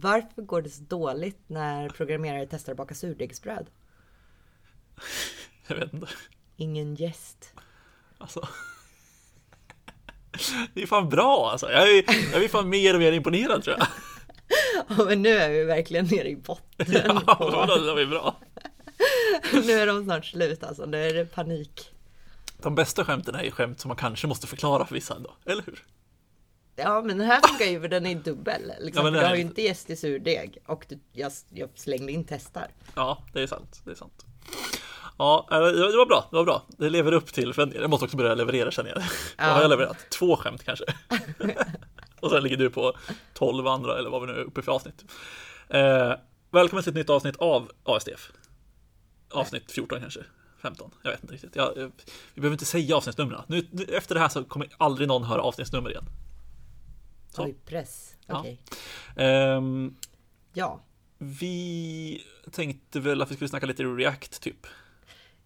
Varför går det så dåligt när programmerare testar att baka surdegsbröd? Jag vet inte. Ingen gäst. Alltså. Det är fan bra alltså. Jag är, jag blir fan mer och mer imponerad tror jag. Ja, men nu är vi verkligen nere i botten. Ja, det var bra. nu är de snart slut alltså. Nu är det panik. De bästa skämten är ju skämt som man kanske måste förklara för vissa ändå, eller hur? Ja, men den här funkar ju för den är dubbel. Liksom. Ja, du har ju inte gäst i surdeg och du, jag, jag slängde in testar. Ja, det är sant. Det är sant. Ja, eh, det var bra. Det var bra. Det lever upp till förväntningarna. Jag måste också börja leverera känner jag. Jag har jag levererat två skämt kanske. Och sen ligger du på 12 andra eller vad vi nu är uppe för avsnitt. Eh, välkommen till ett nytt avsnitt av ASDF. Avsnitt 14 kanske. 15. Jag vet inte riktigt. Jag, eh, vi behöver inte säga avsnittsnumren. Nu, nu, efter det här så kommer aldrig någon höra avsnittsnummer igen. Så. Oj, press. Ja. Okej. Ehm, Ja. vi tänkte väl att vi skulle snacka lite React typ.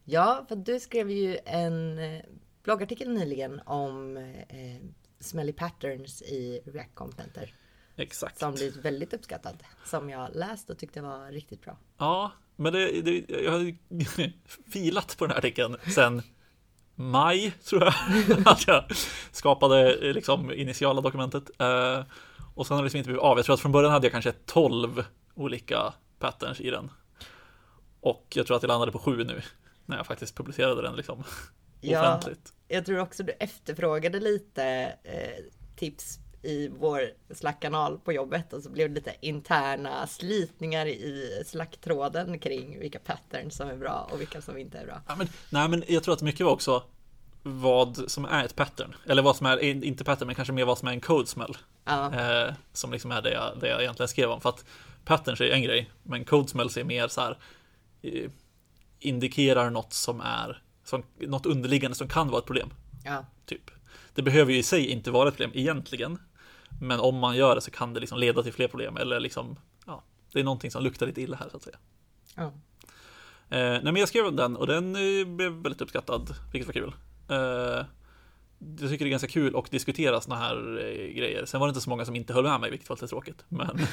Ja, för du skrev ju en eh, bloggartikel nyligen om eh, smelly patterns i React Componenter. Exakt. Som blivit väldigt uppskattad. Som jag läst och tyckte var riktigt bra. Ja, men det, det, jag har filat på den här artikeln sen maj, tror jag, att jag skapade eh, liksom initiala dokumentet. Eh, och sen har det liksom inte blivit av. Jag tror att från början hade jag kanske 12 olika patterns i den. Och jag tror att jag landade på sju nu, när jag faktiskt publicerade den liksom Ja. offentligt. Jag tror också du efterfrågade lite eh, tips i vår Slack-kanal på jobbet och så blev det lite interna slitningar i Slack-tråden kring vilka patterns som är bra och vilka som inte är bra. Ja, men, nej, men jag tror att mycket var också vad som är ett pattern. Eller vad som är, inte pattern, men kanske mer vad som är en code smell. Ja, Eh, som liksom är det jag, det jag egentligen skrev om. För att patterns är en grej, men code smells är mer så här eh, indikerar något som är som, något underliggande som kan vara ett problem. ja, Typ. Det behöver ju i sig inte vara ett problem egentligen. Men om man gör det så kan det liksom leda till fler problem. Eller liksom, ja, det är någonting som luktar lite illa här så att säga. ja. Eh, nej men jag skrev den och den eh, blev väldigt uppskattad, vilket var kul. Eh, jag tycker det är ganska kul att diskutera såna här eh, grejer. Sen var det inte så många som inte höll med mig, vilket var lite tråkigt. Men,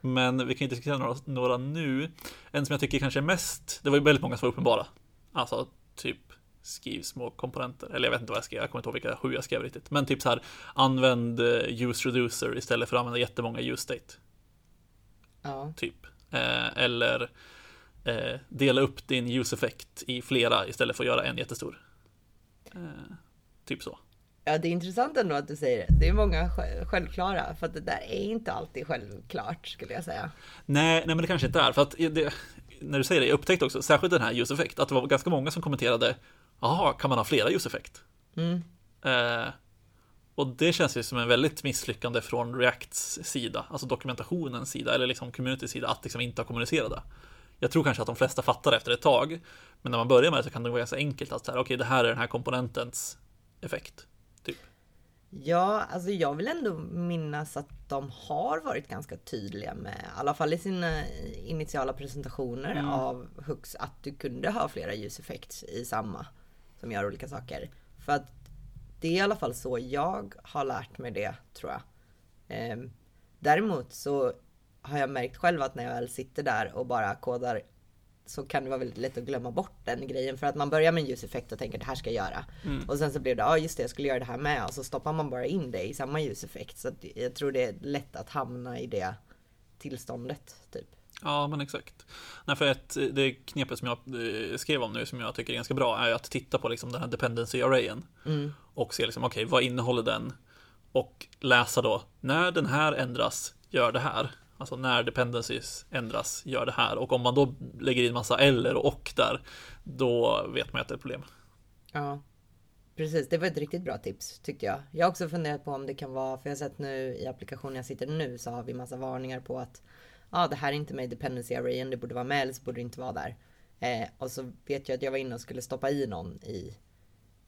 men vi kan ju diskutera några, några nu. En som jag tycker kanske är mest, det var ju väldigt många som var uppenbara. Alltså typ skriv små komponenter, eller jag vet inte vad jag skrev, jag kommer inte ihåg vilka sju jag skrev riktigt. Men typ så här, använd eh, use reducer istället för att använda jättemånga use state ja. typ. Eh, eller eh, dela upp din use-effekt i flera istället för att göra en jättestor. Eh, typ så. Ja, det är intressant ändå att du säger det. Det är många sj- självklara, för att det där är inte alltid självklart skulle jag säga. Nej, nej, men det kanske inte är. För att det, när du säger det, jag upptäckte också, särskilt den här use-effekt, att det var ganska många som kommenterade, jaha, kan man ha flera use-effekt? Mm. Eh, och det känns ju som en väldigt misslyckande från Reacts sida, alltså dokumentationens sida, eller liksom community's sida, att liksom inte ha kommunicerat det. Jag tror kanske att de flesta fattar efter ett tag, men när man börjar med det så kan det vara ganska enkelt att säga, okej, det här är den här komponentens effekt. Typ. Ja, alltså jag vill ändå minnas att de har varit ganska tydliga med, i alla fall i sina initiala presentationer av Hux, att du kunde ha flera use effects i samma som gör olika saker. För att det är i alla fall så jag har lärt mig det, tror jag. Ehm, däremot så har jag märkt själv att när jag väl sitter där och bara kodar så kan det vara väldigt lätt att glömma bort den grejen för att man börjar med en ljuseffekt och tänker det här ska jag göra. Och sen så blir det, ja just det jag skulle göra det här med och så stoppar man bara in det i samma ljuseffekt. Så jag tror det är lätt att hamna i det tillståndet typ. Ja, men exakt. Nej, för ett, det knepet som jag eh, skrev om nu som jag tycker är ganska bra är att titta på liksom den här dependency arrayen och se liksom, okej, vad innehåller den? Och läsa då, när den här ändras, gör det här. Alltså när dependencies ändras, gör det här. Och om man då lägger in massa eller och och där, då vet man att det är ett problem. Ja, precis. Det var ett riktigt bra tips tyckte jag. Jag har också funderat på om det kan vara, för jag har sett nu i applikationen jag sitter nu så har vi massa varningar på att ja, det här är inte med i dependency arrayen, det borde vara med eller så borde det inte vara där. Eh, och så vet jag att jag var inne och skulle stoppa i någon i,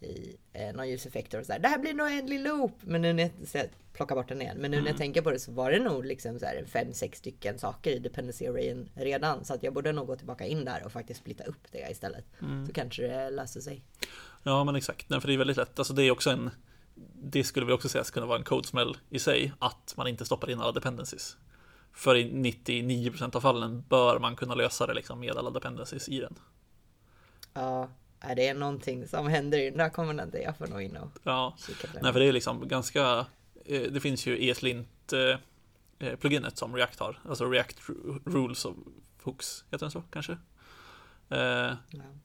i eh, någon ljuseffektor och så här, det här blir nog en oändlig loop. Men nu när jag, jag plockar bort den igen. Men nu när jag tänker på det så var det nog liksom så här fem, sex stycken saker i dependency arrayen redan. Så att jag borde nog gå tillbaka in där och faktiskt splitta upp det istället. Så kanske det löser sig. Ja, men exakt. Nej, för det är väldigt lätt. Alltså det är också en, det skulle vi också säga skulle vara en code smell i sig, att man inte stoppar in alla dependencies. För i 99% av fallen bör man kunna lösa det liksom med alla dependencies i den. Ja, är det någonting som händer i den där komponenten? Jag får nog in och Ja, kika på nej för det är liksom ganska, eh, det finns ju ESLint eh, eh, pluginet som React har, alltså React Ru- Rules of Hooks, heter den så kanske? Eh,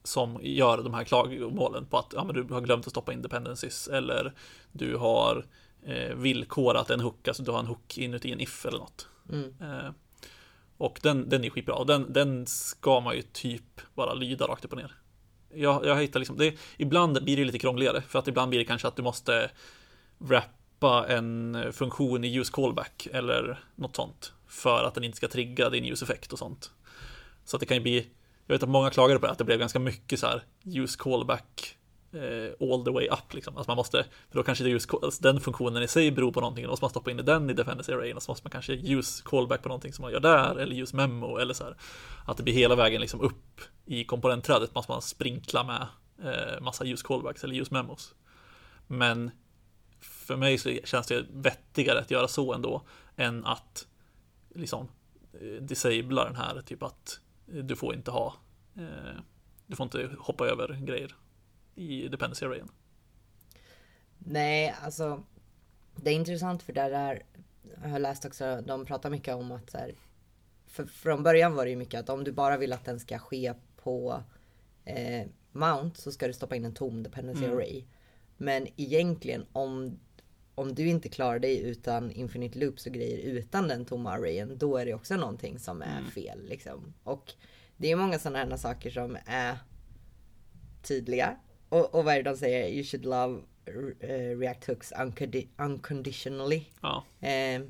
som gör de här klagomålen på att ja, men du har glömt att stoppa in dependencies eller du har eh, villkorat en hook, alltså du har en hook inuti en if eller något. Mm. Eh, och den, den är skitbra den, den ska man ju typ bara lyda rakt upp och ner. Jag, jag hittar liksom, det, ibland blir det lite krångligare för att ibland blir det kanske att du måste wrappa en funktion i use callback eller något sånt för att den inte ska trigga din use och sånt. Så att det kan ju bli, jag vet att många klagade på det, att det blev ganska mycket så här use callback Eh, all the way up liksom. Alltså man måste, för då kanske det just, alltså den funktionen i sig beror på någonting, då måste man stoppa in den i dependency arrayen och så måste man kanske use callback på någonting som man gör där eller use memo eller så här. Att det blir hela vägen liksom upp i komponentträdet måste man sprinkla med eh, massa use callbacks eller use memos. Men för mig så känns det vettigare att göra så ändå än att liksom eh, disabla den här typ att du får inte ha eh, du får inte hoppa över grejer i dependency arrayen. Nej, alltså det är intressant för där är, jag har läst också, de pratar mycket om att så här, för från början var det ju mycket att om du bara vill att den ska ske på eh, mount så ska du stoppa in en tom dependency Mm. array. Men egentligen om, om du inte klarar dig utan infinite loops och grejer utan den tomma arrayen, då är det också någonting som är Mm. fel liksom. Och det är många sådana här saker som är tydliga. Och, och vad är det de säger? You should love eh, React Hooks uncondi- unconditionally. Ja, Eh,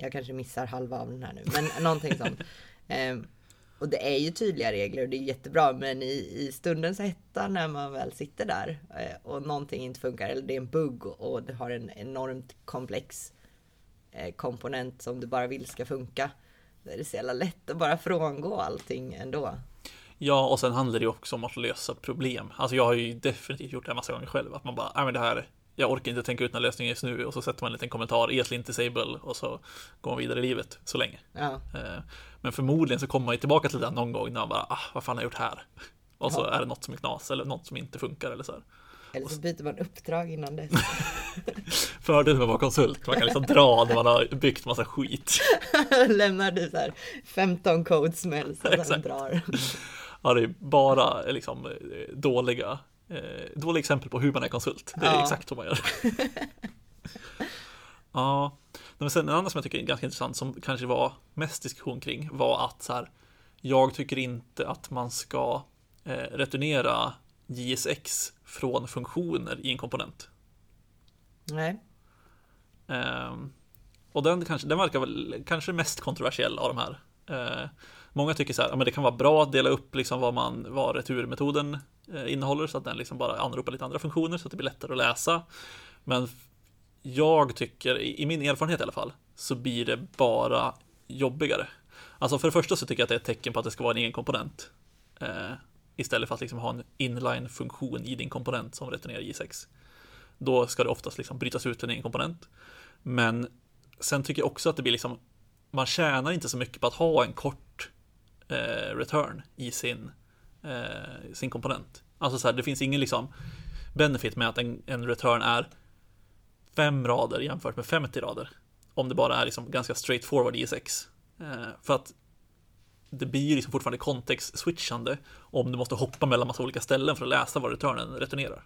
jag kanske missar halva av den här nu, men någonting sånt. Eh, och det är ju tydliga regler och det är jättebra, men i, i stundens hetta när man väl sitter där eh, och någonting inte funkar eller det är en bugg och du har en enormt komplex eh, komponent som du bara vill ska funka. Då är det så jävla lätt att bara frångå allting ändå. Ja, och sen handlar det ju också om att lösa problem. Alltså jag har ju definitivt gjort det här massa gånger själv, att man bara, nej men det här, jag orkar inte tänka ut några lösningar just nu och så sätter man en liten kommentar, ESLint disable och så går man vidare i livet så länge. Ja, Eh, Men förmodligen så kommer man ju tillbaka till det någon gång när man bara, ah, vad fan har jag gjort här? Och så Ja. är det något som är knas eller något som inte funkar eller så här. eller så byter man uppdrag innan dess. Fördelen med att vara konsult, man kan liksom dra när man har byggt massa skit. Lämnar du så här 15 codesmells och sen Exakt. drar. Ja, det är bara eh, liksom eh, dåliga, eh, dåliga exempel på hur man är konsult. Det är Ja. exakt så man gör. ja, men sen en annan som jag tycker är ganska intressant som kanske var mest diskussion kring var att så här, jag tycker inte att man ska eh, returnera JSX från funktioner i en komponent. Nej. Ehm, och den, kanske, den verkar väl kanske mest kontroversiell av de här. Eh, många tycker så här, ja, men det kan vara bra att dela upp liksom vad, man, vad returmetoden eh, innehåller så att den liksom bara anropar lite andra funktioner så att det blir lättare att läsa. Men jag tycker, i, min erfarenhet i alla fall, så blir det bara jobbigare. Alltså för det första så tycker jag att det är ett tecken på att det ska vara en egen komponent. Eh, istället för att liksom ha en inline-funktion i din komponent som returnerar J6. Då ska det oftast liksom brytas ut en egen komponent. Men sen tycker jag också att det blir liksom, man tjänar inte så mycket på att ha en kort eh, return i sin, eh, sin komponent. Alltså så här, det finns ingen liksom benefit med att en, en return är fem rader jämfört med 50 rader. Om det bara är liksom ganska straightforward ISX. Eh, för att det blir liksom fortfarande kontext-switchande om du måste hoppa mellan massa olika ställen för att läsa vad returnen returnerar.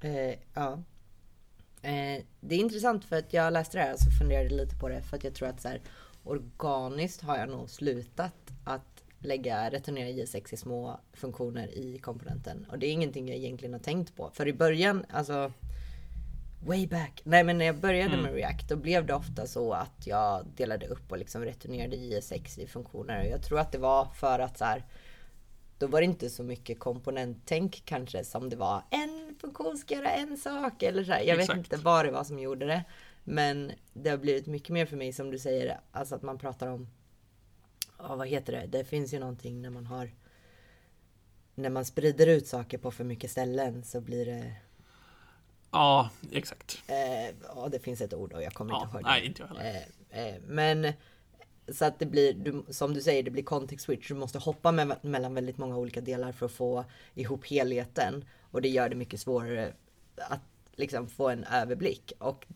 Eh, ja. Eh, det är intressant för att jag läste det här och så funderade lite på det för att jag tror att så här, organiskt har jag nog slutat att lägga returnera J6 i små funktioner i komponenten. Och det är ingenting jag egentligen har tänkt på. För i början, alltså way back. Nej men när jag började med React då blev det ofta så att jag delade upp och liksom returnerade J6 i funktioner. Och jag tror att det var för att så här då var det inte så mycket komponenttänk kanske som det var en funktion ska göra en sak eller så här. Jag vet Exakt. inte vad det var som gjorde det. Men det har blivit mycket mer för mig som du säger, alltså att man pratar om, ja vad heter det, det finns ju någonting när man har, när man sprider ut saker på för mycket ställen så blir det, Ja, exakt. eh, ja det finns ett ord och jag kommer Ja, inte ihåg nej, det. inte jag heller. Eh, Eh, men så att det blir, du, som du säger, det blir context switch. Du måste hoppa med, mellan väldigt många olika delar för att få ihop helheten. Och det gör det mycket svårare att liksom få en överblick. Och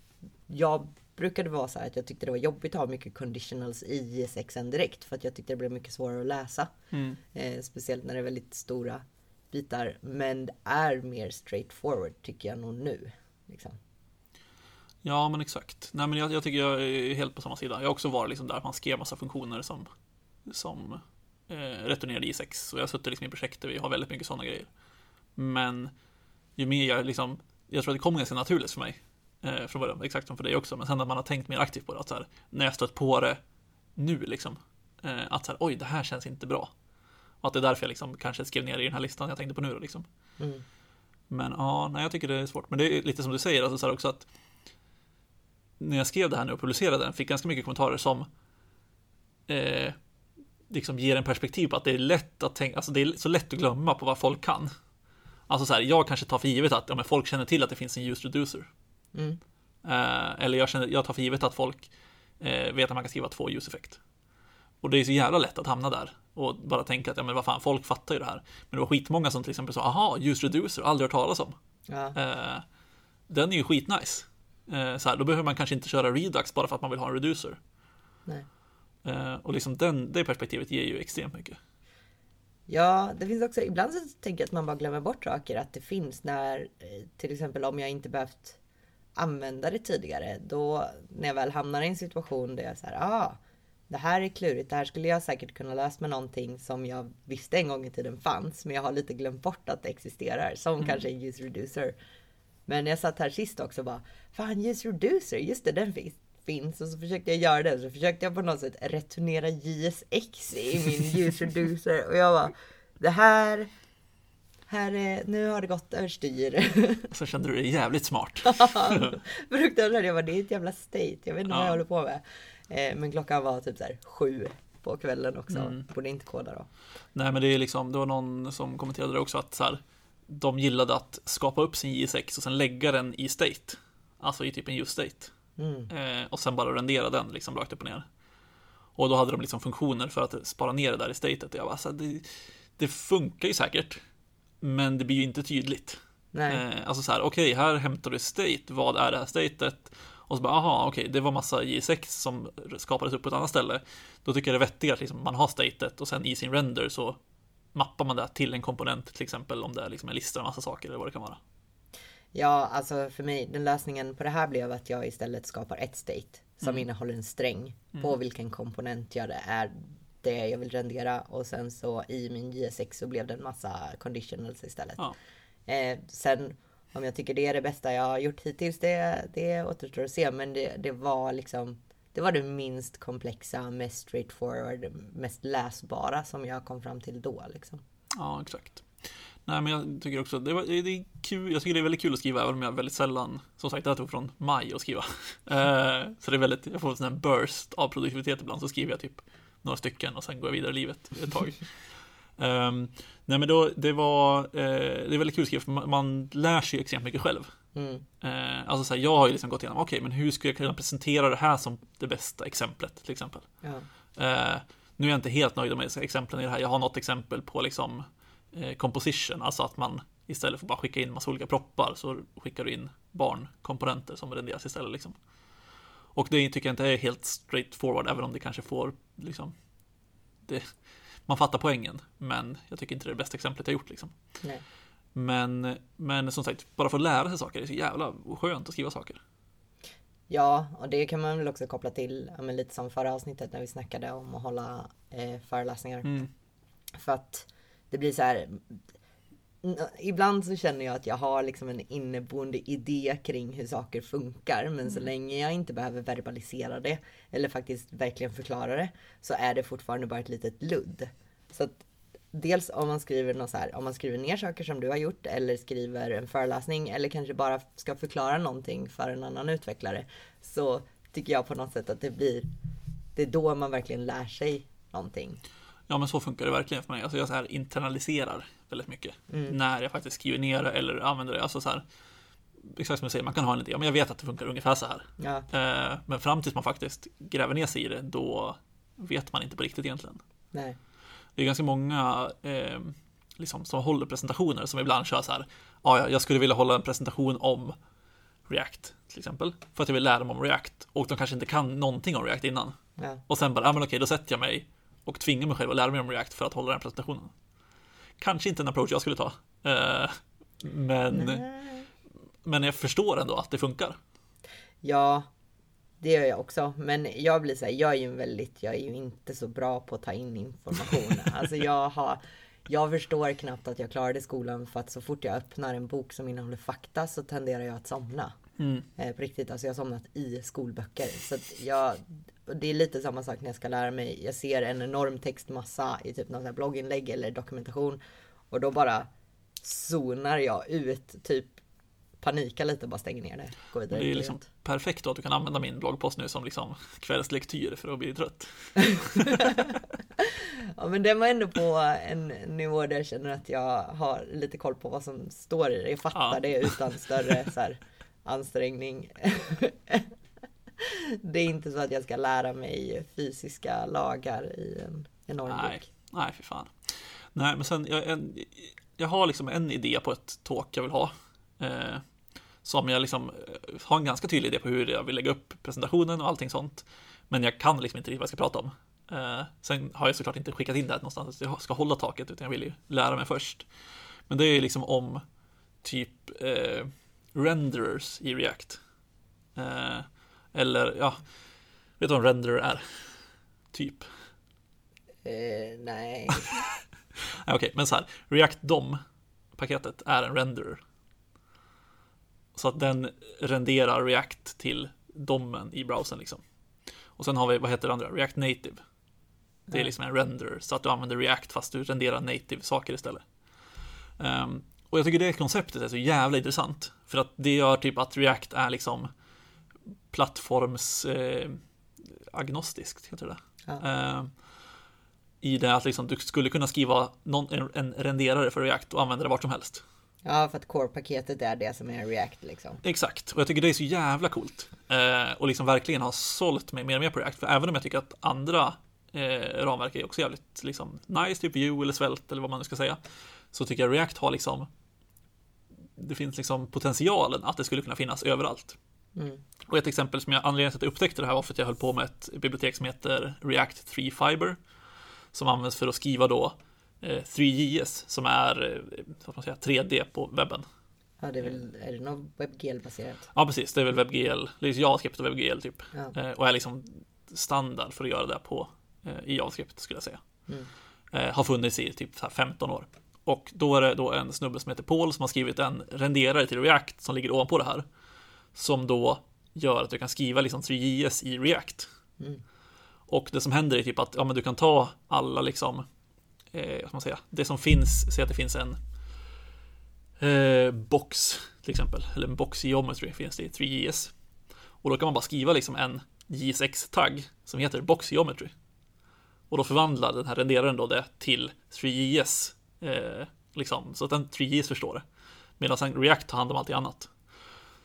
jag brukade vara så här att jag tyckte det var jobbigt att ha mycket conditionals i JSXen direkt. För att jag tyckte det blev mycket svårare att läsa. Mm. Eh, speciellt när det är väldigt stora bitar. Men det är mer straightforward tycker jag nog nu. Liksom. Ja, men exakt. Nej, men jag, jag, tycker jag är helt på samma sida. Jag har också varit liksom där man skrev massa funktioner som, som eh, returnerade i6. Och jag har suttit liksom i projekt där vi har väldigt mycket sådana grejer. Men ju mer jag liksom, jag tror att det kom ganska naturligt för mig. Eh, från början, exakt som för dig också. Men sen att man har tänkt mer aktivt på det. Att så här, när jag stött på det nu liksom. Eh, att så här, oj, det här känns inte bra. Och att det är därför jag liksom kanske skrev ner i den här listan jag tänkte på nu då, liksom. Mm. Men ja, nej, jag tycker det är svårt. Men det är lite som du säger, alltså så här också att när jag skrev det här nu och publicerade den, fick ganska mycket kommentarer som eh, liksom ger en perspektiv på att det är lätt att tänka, alltså det är så lätt att glömma på vad folk kan. Alltså så här, jag kanske tar för givet att ja, men folk känner till att det finns en use reducer. Mm. Eh, eller jag, känner, jag tar för givet att folk eh, vet att man kan skriva två use-effekt. Och det är så jävla lätt att hamna där och bara tänka att ja men vad fan, folk fattar ju det här. Men det var skitmånga som till exempel sa, aha, use reducer, aldrig hört talas om. Ja. Eh, den är ju skitnice. Eh, så här, då behöver man kanske inte köra Redux bara för att man vill ha en reducer. Nej. Eh, och liksom den, det perspektivet ger ju extremt mycket. Ja, det finns också, ibland så tänker jag att man bara glömmer bort saker. Att det finns när, eh, till exempel om jag inte behövt använda det tidigare. Då när jag väl hamnar i en situation där jag säger, ah, det här är klurigt. Det här skulle jag säkert kunna lösa med någonting som jag visste en gång i tiden fanns. Men jag har lite glömt bort att det existerar. Som Mm. kanske en use reducer. Men jag satt här sist också och bara, fan use reducer, just det, den finns. finns. Och så försökte jag göra det. Så försökte jag på något sätt returnera JSX i min use reducer. Och jag bara, det här, här är, nu har det gått överstyr. Så kände du dig jävligt smart. Fruktansvärt. Jag bara, det är ett jävla state. Jag vet inte vad Ja. jag håller på med. Eh, men klockan var typ så här sju på kvällen också. Mm. Borde inte koda då. Nej men det är liksom, det var någon som kommenterade det också att så här, de gillade att skapa upp sin J6 och sen lägga den i state. Alltså i typ en use state. Mm. Eh, och sen bara rendera den liksom rakt upp och ner. Och då hade de liksom funktioner för att spara ner det där i statet. Och jag bara, så här, det, det funkar ju säkert. Men det blir ju inte tydligt. Nej. Eh, alltså så här, okej, här hämtar du state. Vad är det här statet? Och så bara, aha, okej, det var massa J6 som skapades upp på ett annat ställe. Då tycker jag det är vettigare att liksom man har statet och sen i sin render så mappar man det till en komponent, till exempel om det är liksom en lista med massa saker eller vad det kan vara. Ja, alltså för mig, den lösningen på det här blev att jag istället skapar ett state som Mm. innehåller en sträng på vilken komponent jag det är det jag vill rendera och sen så i min JSX så blev det en massa conditionals istället. Ja. Eh, sen om jag tycker det är det bästa jag har gjort hittills, det, det återstår att se. Men det, det var liksom det var det minst komplexa, mest straightforward, mest läsbara som jag kom fram till då. Liksom. Ja, exakt. Nej, men jag tycker också det, var, det är kul. Jag tycker det är väldigt kul att skriva, även om jag väldigt sällan, som sagt, det här tog från maj att skriva. Eh, så det är väldigt, jag får en sån här burst av produktivitet ibland, så skriver jag typ några stycken och sen går jag vidare i livet ett tag. Ehm, nej, men då, det var, eh, det är väldigt kul att för man, man lär sig extremt mycket själv. Mm. Eh, alltså så här, jag har ju liksom gått igenom, okej, men hur skulle jag kunna presentera det här som det bästa exemplet, till exempel. Ja. Eh, nu är jag inte helt nöjd med exemplen i det här. Jag har något exempel på liksom eh, composition, alltså att man istället för bara skicka in massa olika proppar så skickar du in barnkomponenter som renderas istället. Liksom. Och det tycker jag inte är helt straightforward, även om det kanske får liksom, det, man fattar poängen, men jag tycker inte det är det bästa exemplet jag gjort. Liksom. Nej. Men, men som sagt, bara för att lära sig saker, det är så jävla skönt att skriva saker. Ja, och det kan man väl också koppla till, men lite som förra avsnittet när vi snackade om att hålla eh, föreläsningar. Mm. För att det blir så här. Ibland så känner jag att jag har liksom en inneboende idé kring hur saker funkar. Men så länge jag inte behöver verbalisera det eller faktiskt verkligen förklara det så är det fortfarande bara ett litet ludd. Så att dels om man skriver något så här, om man skriver ner saker som du har gjort eller skriver en föreläsning eller kanske bara ska förklara någonting för en annan utvecklare så tycker jag på något sätt att det blir det är då man verkligen lär sig någonting. Ja, men så funkar det verkligen för mig. Alltså jag så här internaliserar väldigt mycket när jag faktiskt skriver ner det eller använder det. Alltså så här, exakt som du säger, man kan ha en idé, men jag vet att det funkar ungefär så här. Ja, Eh, men fram tills man faktiskt gräver ner sig i det, då vet man inte på riktigt egentligen. nej. Det är ganska många eh, liksom, som håller presentationer som ibland kör så här. "Ja, Ja, jag skulle vilja hålla en presentation om React till exempel. För att jag vill lära mig om React. Och de kanske inte kan någonting om React innan. Ja. Och sen bara, ja men okej, då sätter jag mig och tvingar mig själv att lära mig om React för att hålla den presentationen. Kanske inte en approach jag skulle ta. Eh, men, Nej. men jag förstår ändå att det funkar. Ja, det gör jag också. Men jag blir så här, jag är ju väldigt, jag är ju inte så bra på att ta in information. alltså jag har, jag förstår knappt att jag klarade skolan för att så fort jag öppnar en bok som innehåller fakta så tenderar jag att somna. Mm. Eh, på riktigt, alltså jag har somnat i skolböcker. Så jag, det är lite samma sak när jag ska lära mig. Jag ser en enorm textmassa i typ något blogginlägg eller dokumentation. Och då bara zonar jag ut, typ panikar lite och bara stänger ner det. Går vidare. Det är liksom perfekt då att du kan använda min bloggpost nu som liksom kvällslektyr för att bli trött. Ja men den var ändå på en nivå där jag känner att jag har lite koll på vad som står i det. Jag fattar Ja. det utan större så här, ansträngning. Det är inte så att jag ska lära mig fysiska lagar i en enorm Nej, bok. nej för fan. Nej, men sen, jag, en, jag har liksom en idé på ett talk jag vill ha. Eh, som jag liksom eh, har en ganska tydlig idé på hur jag vill lägga upp presentationen och allting sånt. Men jag kan liksom inte riktigt vad jag ska prata om. Eh, sen har jag såklart inte skickat in det här någonstans, att jag ska hålla taket, utan jag vill ju lära mig först. Men det är ju liksom om typ eh, renderers i React. Eh, eller, ja, vet du vad en renderer är? Typ. Eh, nej. Okej, men så här. React DOM-paketet är en renderer. Så att den renderar React till domen i browsern liksom. Och sen har vi, vad heter det andra? React Native. Det är liksom en renderer, så att du använder React fast du renderar native saker istället. Ehm, och jag tycker det konceptet är så jävla intressant. För att det gör typ att React är liksom plattforms eh, heter det. Ja. Ehm, I det att liksom, du skulle kunna skriva någon, en, en renderare för React och använda det vart som helst. Ja, för att core-paketet är det som är React liksom. Exakt, och jag tycker det är så jävla coolt. Eh, och liksom verkligen har sålt mig mer och mer på React. För även om jag tycker att andra eh, ramverk är också jävligt liksom, nice, typ Vue eller Svelte eller vad man nu ska säga. Så tycker jag React har liksom det finns liksom potentialen att det skulle kunna finnas överallt. Mm. Och ett exempel som jag, anledningen till att jag upptäckte det här var för att jag höll på med ett bibliotek som heter React 3 Fiber. Som används för att skriva då eh, 3JS som är eh, vad man säga, 3D på webben. Ja, det är väl, är det något WebGL-baserat? Ja, precis. Det är väl WebGL, det är JavaScript och WebGL typ. Ja. Eh, och är liksom standard för att göra det på eh, i JavaScript skulle jag säga. Mm. Eh, har funnits i typ så här 15 år. Och då är det då en snubbe som heter Paul som har skrivit en renderare till React som ligger ovanpå det här. Som då gör att du kan skriva liksom 3JS i React. Mm. Och det som händer är typ att ja, men du kan ta alla liksom, eh, man säga, det som finns, säg att det finns en eh, box till exempel, eller en box geometry finns det i 3JS. Och då kan man bara skriva liksom en JSX-tagg som heter box geometry. Och då förvandlar den här renderaren då det till 3JS, eh, liksom, så att den 3JS förstår det. Medan sen React tar hand om allt annat.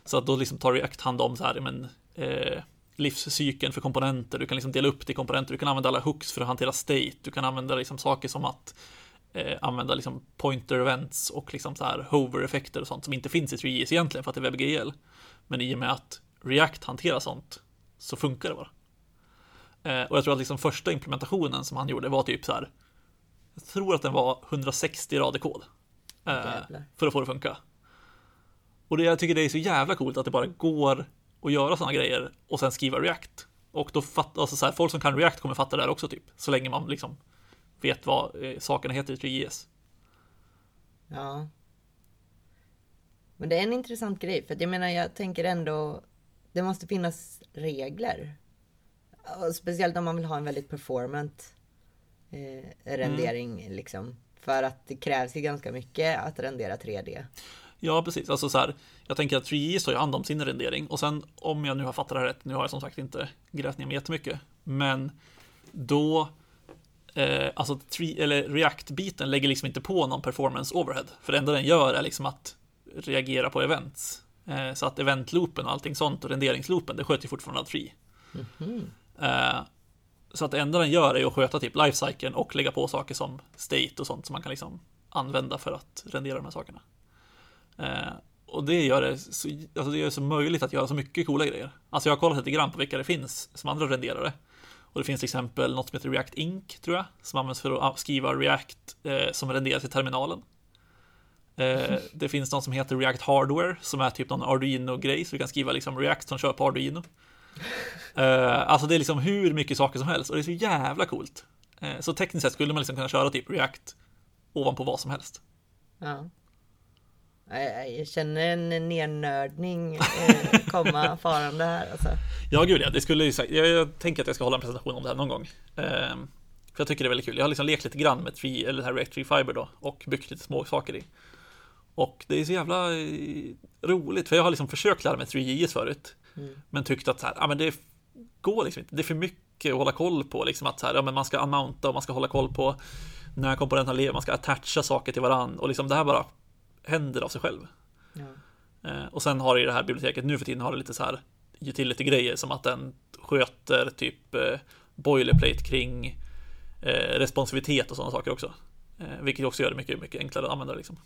Så att då liksom tar React hand om så här, men, eh, livscykeln för komponenter. Du kan liksom dela upp det i komponenter. Du kan använda alla hooks för att hantera state. Du kan använda liksom saker som att eh, använda liksom pointer events och liksom så här hover-effekter och sånt som inte finns i 3JS egentligen för att det är WebGL. Men i och med att React hanterar sånt så funkar det bara. Eh, och jag tror att liksom första implementationen som han gjorde var typ så här. Jag tror att den var 160 rader kod. Eh, för att få det att funka. Och det, jag tycker det är så jävla coolt att det bara går att göra sådana grejer och sen skriva React. Och då fattar, alltså så här, folk som kan React kommer fatta det här också typ. Så länge man liksom vet vad eh, sakerna heter i 3JS. Ja. Men det är en intressant grej, för jag menar, jag tänker ändå, det måste finnas regler. Och speciellt om man vill ha en väldigt performant eh, rendering liksom. För att det krävs ju ganska mycket att rendera 3D. Ja, precis. Alltså så här, jag tänker att 3JS tar ju hand om sin rendering och sen om jag nu har fattat det här rätt, nu har jag som sagt inte grävt ner mig jättemycket, men då eh, alltså tre, eller React-biten lägger liksom inte på någon performance overhead, för det enda den gör är liksom att reagera på events. Eh, så att eventloopen och allting sånt och renderingsloopen, det sköter ju fortfarande Tree. Mhm. Eh, så att det enda den gör är att sköta typ lifecykeln och lägga på saker som state och sånt som man kan liksom använda för att rendera de här sakerna. Eh, och det gör det, så, alltså det gör det så möjligt att göra så mycket coola grejer. Alltså jag har kollat lite grann på vilka det finns som andra renderare. Och det finns till exempel något som heter React Inc, tror jag, som används för att skriva React eh, som renderas i terminalen. Eh, det finns något som heter React Hardware, som är typ någon Arduino-grej, så du kan skriva liksom React som kör på Arduino. Eh, alltså det är liksom hur mycket saker som helst och det är så jävla coolt. Eh, så tekniskt sett skulle man liksom kunna köra typ React ovanpå vad som helst. Ja. Jag, känner en nernördning eh, komma farande här. Alltså. Ja, gud ja, det skulle. Jag, jag tänker att jag ska hålla en presentation om det här någon gång. Ehm, för jag tycker det är väldigt kul. Jag har liksom lekt lite grann med Tree, eller det här React Tree Fiber då och byggt lite små saker i. Och det är så jävla eh, roligt, för jag har liksom försökt lära mig 3JS förut. Mm. Men tyckt att så här, ja, men det går liksom inte. Det är för mycket att hålla koll på. Liksom att så här, ja, men man ska unmounta och man ska hålla koll på när komponenterna lever. Man ska attacha saker till varann. Och liksom det här bara händer av sig själv. Ja. Eh, och sen har det i det här biblioteket nu för tiden har det lite så här utility-grejer som att den sköter typ eh, boilerplate kring eh, responsivitet och sådana saker också. Eh, vilket också gör det mycket, mycket enklare att använda liksom.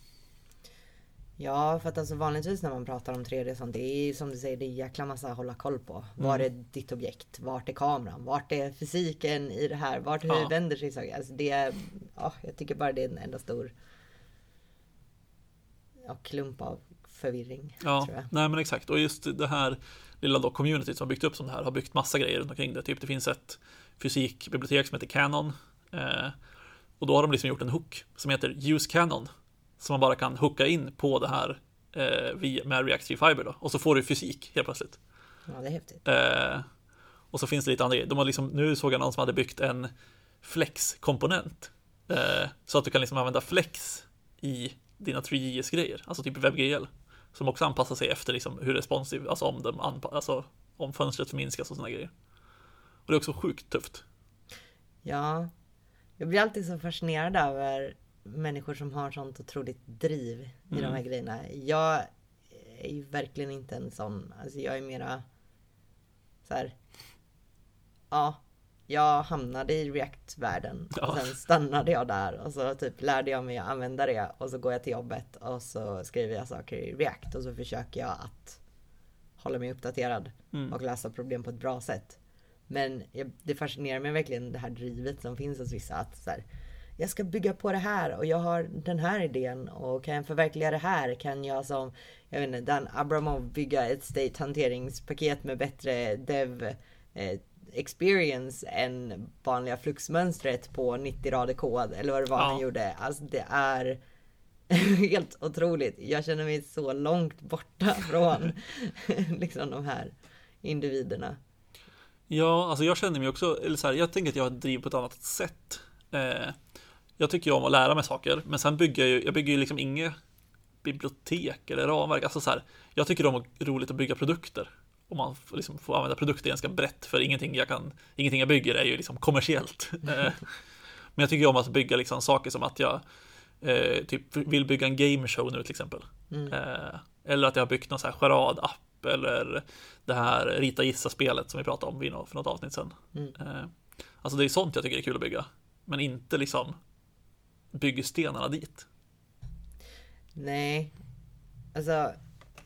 Ja, för att alltså vanligtvis när man pratar om 3D och sånt, det är ju som du säger, det är jäkla massa att hålla koll på. Var är ditt objekt? Vart är kameran? Vart är fysiken i det här? Vart hur Ja. vänder sig saker? Alltså det är, ja, jag tycker bara det är en enda stor ja, klump av förvirring. Ja, nej men exakt. Och just det här lilla då communityt som har byggt upp som det här har byggt massa grejer runt omkring det. Typ det finns ett fysikbibliotek som heter Canon. Eh, och då har de liksom gjort en hook som heter Use Canon. Som man bara kan hooka in på det här eh, med React 3 Fiber då. Och så får du fysik helt plötsligt. Ja, det är häftigt. Eh, och så finns det lite andra grejer. De har liksom, nu såg jag någon som hade byggt en flex-komponent. Eh, så att du kan liksom använda flex i dina 3JS-grejer, alltså typ WebGL. Som också anpassar sig efter liksom hur responsiv, alltså om, de anpa- alltså om fönstret förminskas och sådana grejer. Och det är också sjukt tufft. Ja, jag blir alltid så fascinerad över människor som har sånt otroligt driv i de Mm. här grejerna. Jag är ju verkligen inte en sån. Alltså jag är mera så här. Ja, jag hamnade i React-världen Ja. och sen stannade jag där och så typ lärde jag mig att använda det och så går jag till jobbet och så skriver jag saker i React och så försöker jag att hålla mig uppdaterad Mm. och lösa problem på ett bra sätt. Men jag, det fascinerar mig verkligen det här drivet som finns hos vissa. Att så här, jag ska bygga på det här och jag har den här idén och kan jag förverkliga det här kan jag som jag vet inte, Dan Abramov bygga ett state hanteringspaket med bättre dev eh, experience än vanliga fluxmönstret på 90 rader kod eller vad det var Ja. han gjorde. Alltså det är helt otroligt. Jag känner mig så långt borta från liksom de här individerna. Ja, alltså jag känner mig också, eller så här, jag tänker att jag driver på ett annat sätt. Eh, jag tycker ju om att lära mig saker, men sen bygger jag ju, jag bygger ju liksom inget bibliotek eller ramverk. Alltså så här, jag tycker om att roligt att bygga produkter. Och man får liksom får använda produkter ganska brett, för ingenting jag kan, ingenting jag bygger är ju liksom kommersiellt. Eh, men jag tycker om att bygga liksom saker som att jag eh, typ vill bygga en game show nu till exempel. Mm. Eh, eller att jag har byggt någon så här charad-app eller det här rita gissa-spelet som vi pratade om för något avsnitt sedan. Mm. Eh, alltså det är sånt jag tycker är kul att bygga. Men inte liksom byggstenarna dit. Nej. Alltså,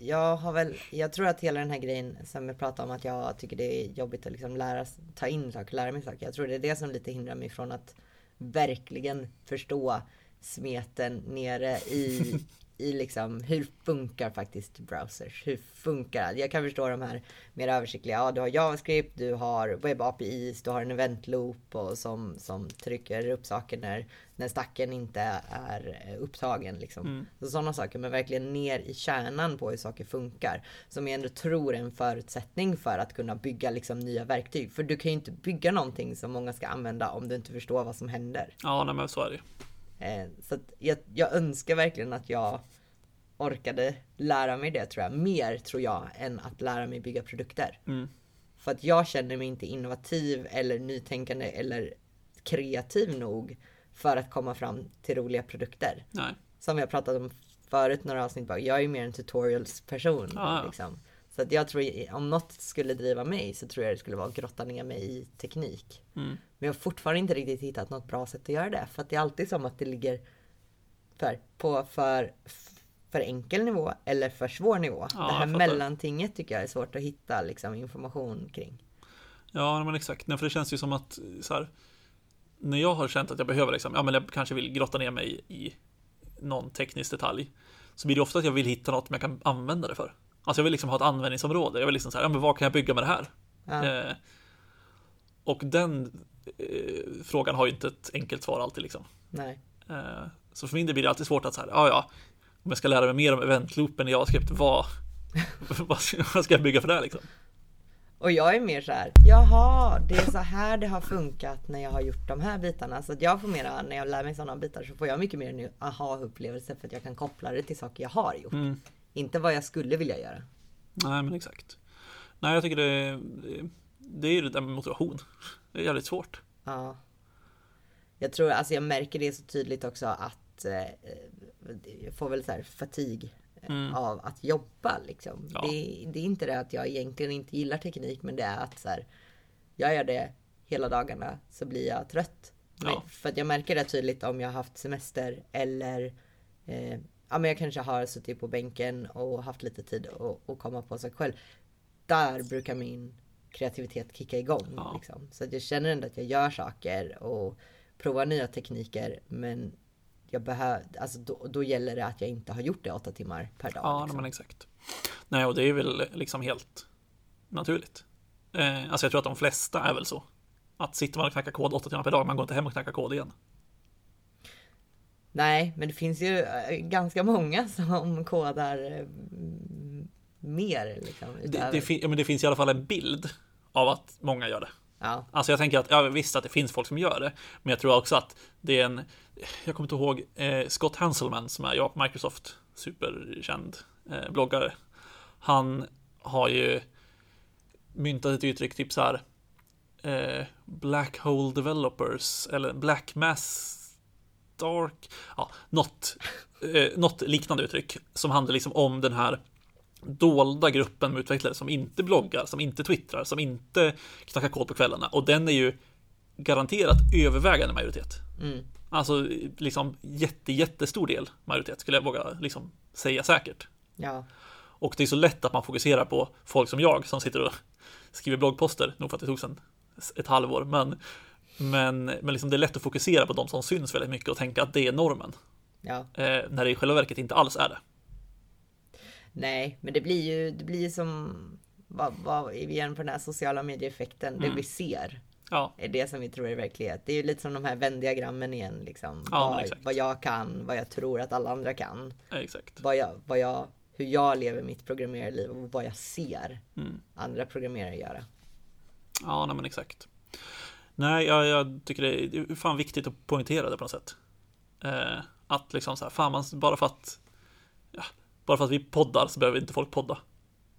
jag har väl, jag tror att hela den här grejen som jag pratade om att jag tycker det är jobbigt att liksom lära, ta in saker, lära mig saker. Jag tror det är det som lite hindrar mig från att verkligen förstå smeten nere i, i liksom hur funkar faktiskt browsers? Hur funkar Jag kan förstå de här mer översiktliga. Ja, du har JavaScript, du har webb APIs, du har en event loop och som, som trycker upp saker när, när stacken inte är eh, upptagen. Liksom. Mm. Så sådana saker, men verkligen ner i kärnan på hur saker funkar. Som jag ändå tror är en förutsättning för att kunna bygga liksom nya verktyg. För du kan ju inte bygga någonting som många ska använda om du inte förstår vad som händer. Ja, nej men så är det. Eh, så att jag, jag önskar verkligen att jag orkade lära mig det tror jag. Mer tror jag än att lära mig bygga produkter. Mm. För att jag känner mig inte innovativ eller nytänkande eller kreativ nog för att komma fram till roliga produkter. Nej. Som har pratat om förut några avsnitt bak, jag är mer en tutorials person. Ja. Liksom. Så att jag tror, om något skulle driva mig så tror jag det skulle vara att grotta ner mig i teknik. Mm. Men jag har fortfarande inte riktigt hittat något bra sätt att göra det. För att det är alltid som att det ligger för, på för, för enkel nivå eller för svår nivå. Ja, det här mellantinget tycker jag är svårt att hitta liksom, information kring. Ja, men exakt. Nej, för det känns ju som att så här, när jag har känt att jag behöver, liksom, ja men jag kanske vill grotta ner mig i någon teknisk detalj, så blir det ofta att jag vill hitta något som jag kan använda det för. Alltså jag vill liksom ha ett användningsområde. Jag vill liksom så här, ja men vad kan jag bygga med det här? Ja. Eh, och den eh, frågan har ju inte ett enkelt svar alltid liksom. Nej. Eh, så för min del blir det alltid svårt att så här, ja ja, om jag ska lära mig mer om eventloopen i JavaScript, vad, vad, ska, vad ska jag bygga för det här liksom? Och jag är mer så här, jaha, det är så här det har funkat när jag har gjort de här bitarna. Så att jag får mera, när jag lär mig sådana bitar så får jag mycket mer en aha-upplevelse för att jag kan koppla det till saker jag har gjort. Mm. Inte vad jag skulle vilja göra. Nej, men exakt. Nej, jag tycker det, det, är ju det där med motivation. Det är jävligt svårt. Ja. Jag tror, alltså jag märker det så tydligt också att eh, jag får väl så här fatig eh, av att jobba liksom. Mm. Ja. Det, det är inte det att jag egentligen inte gillar teknik, men det är att så här, jag gör det hela dagarna så blir jag trött. Ja. För att jag märker det tydligt om jag har haft semester eller eh, ja, men jag kanske har suttit på bänken och haft lite tid att komma på sig själv. Där brukar min kreativitet kicka igång. Ja. Liksom. Så att jag känner ändå att jag gör saker och provar nya tekniker. Men jag behöver, alltså då, då gäller det att jag inte har gjort det åtta timmar per dag. Ja, liksom. men exakt. Nej, och det är väl liksom helt naturligt. Eh, alltså jag tror att de flesta är väl så. Att sitter man och knackar kod åtta timmar per dag, man går inte hem och knackar kod igen. Nej, men det finns ju eh, ganska många som kodar eh, mer. Liksom, Det, det, fin- ja, men det finns i alla fall en bild av att många gör det. ja, Alltså jag tänker att, ja visst att det finns folk som gör det, men jag tror också att det är en, jag kommer inte ihåg, eh, Scott Hanselman som är på Microsoft, superkänd eh, bloggare. Han har ju myntat ett uttryck, typ så här, eh, Black Hole Developers, eller Black Mass Dark, ja, något, eh, något liknande uttryck som handlar liksom om den här dolda gruppen med utvecklare som inte bloggar, som inte twittrar, som inte knackar kod på kvällarna. Och den är ju garanterat övervägande majoritet. mm, Alltså liksom jätte, jättestor del majoritet skulle jag våga liksom säga säkert. ja, Och det är så lätt att man fokuserar på folk som jag som sitter och skriver bloggposter, nog för att det tog sen ett halvår, men men, men liksom det är lätt att fokusera på de som syns väldigt mycket och tänka att det är normen. ja. Eh, när det i själva verket inte alls är det. Nej, men det blir ju, det blir som, vad, vad, igen på den här sociala medieeffekten, Mm. det vi ser. Ja, är det som vi tror är verklighet. Det är ju lite som de här Venn-diagrammen igen. Liksom. Ja, vad, vad jag kan, vad jag tror att alla andra kan. exakt. Vad jag, vad jag, hur jag lever mitt programmerarliv och vad jag ser Mm. andra programmerare göra. Ja, nej, men exakt. Nej, jag, jag tycker det är, fan viktigt att poängtera det på något sätt. Eh, att liksom så här, fan man, bara för att ja, bara för att vi poddar så behöver inte folk podda.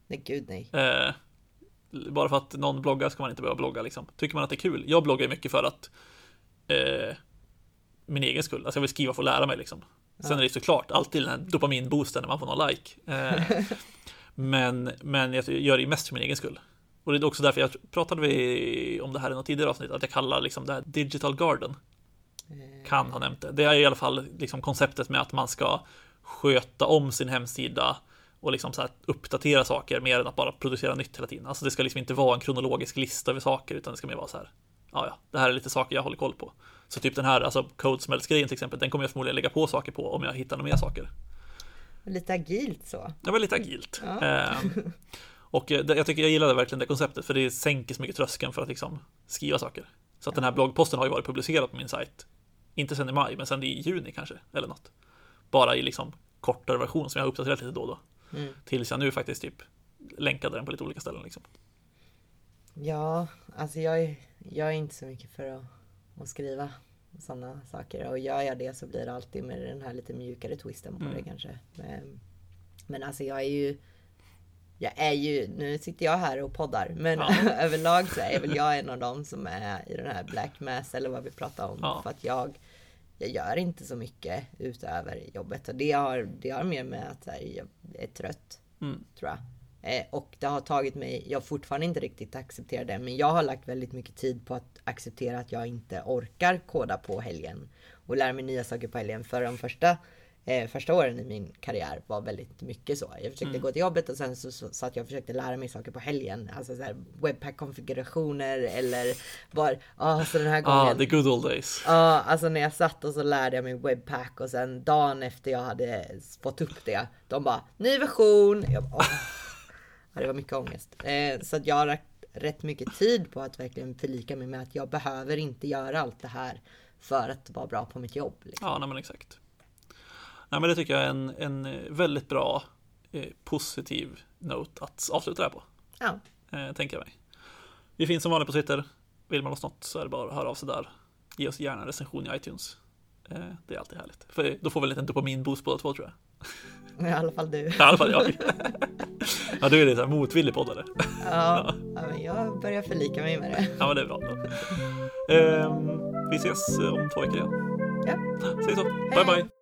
Nej, gud nej. Eh, bara för att någon bloggar ska man inte behöva blogga liksom. Tycker man att det är kul? Jag bloggar ju mycket för att eh, min egen skull. Alltså jag vill skriva för att lära mig liksom. Sen är det såklart alltid den här dopaminboosten när man får någon like. Eh, men, men jag gör det ju mest för min egen skull. Och det är också därför jag pratade vi om det här i något tidigare avsnitt, att jag kallar liksom det här digital garden. Kan ha nämnt det. Det är i alla fall liksom konceptet med att man ska sköta om sin hemsida och liksom så uppdatera saker mer än att bara producera nytt hela tiden. Alltså det ska liksom inte vara en kronologisk lista över saker utan det ska mer vara så här. Ja, ja, det här är lite saker jag håller koll på. Så typ den här, alltså Codesmelts-grejen till exempel, den kommer jag förmodligen lägga på saker på om jag hittar några mer saker. Lite agilt så. Det var lite agilt. Ja. Ehm, och eh, det- jag tycker jag gillade verkligen det konceptet för det sänker så mycket tröskeln för att liksom skriva saker. Så att den här bloggposten har ju varit publicerad på min sajt. Inte sen i maj, men sen i juni kanske, eller något. Bara i liksom kortare version som jag har uppdaterat lite då och då. Mm. Tills jag nu faktiskt typ länkade den på lite olika ställen liksom. Ja, alltså jag är, jag är inte så mycket för att, att skriva sådana saker. Och gör jag det så blir det alltid med den här lite mjukare twisten på Mm. det kanske. Men, men alltså jag är ju jag är ju, nu sitter jag här och poddar, men Ja. överlag så är väl jag en av dem som är i den här black mass eller vad vi pratar om. Ja. För att jag, jag gör inte så mycket utöver jobbet. Och det har, det har mer med att här, jag är trött, Mm. tror jag. Eh, och det har tagit mig, jag har fortfarande inte riktigt accepterat det, men jag har lagt väldigt mycket tid på att acceptera att jag inte orkar koda på helgen och lära mig nya saker på helgen. För de första, eh, första åren i min karriär var väldigt mycket så. Jag försökte gå till jobbet och sen så, så, så att jag försökte lära mig saker på helgen. Alltså så webpack-konfigurationer eller bara, ah, så den här gången. Ah, the good old days. Ja, alltså när jag satt och så lärde jag mig webpack och sen dagen efter jag hade fått upp det, de bara ny version. Jag bara, åh. ja, det var mycket ångest. Eh, så att jag har lagt rätt mycket tid på att verkligen förlika mig med att jag behöver inte göra allt det här för att vara bra på mitt jobb. Liksom. Ja, nej, men exakt. Nej, men det tycker jag är en, en väldigt bra eh, positiv note att avsluta det här på. Ja, Eh, tänker jag mig. Vi finns som vanligt på Twitter. Vill man oss något så är det bara att höra av sig där. Ge oss gärna en recension i iTunes. Eh, det är alltid härligt. För då får vi en liten dopaminboost båda två tror jag. i alla fall du. I alla fall jag. ja, du är lite motvillig poddare. Ja, ja, men jag börjar förlika mig med det. Ja, men det är bra. Eh, vi ses om två veckor igen. Ja. Säg så. Hej. Bye, bye.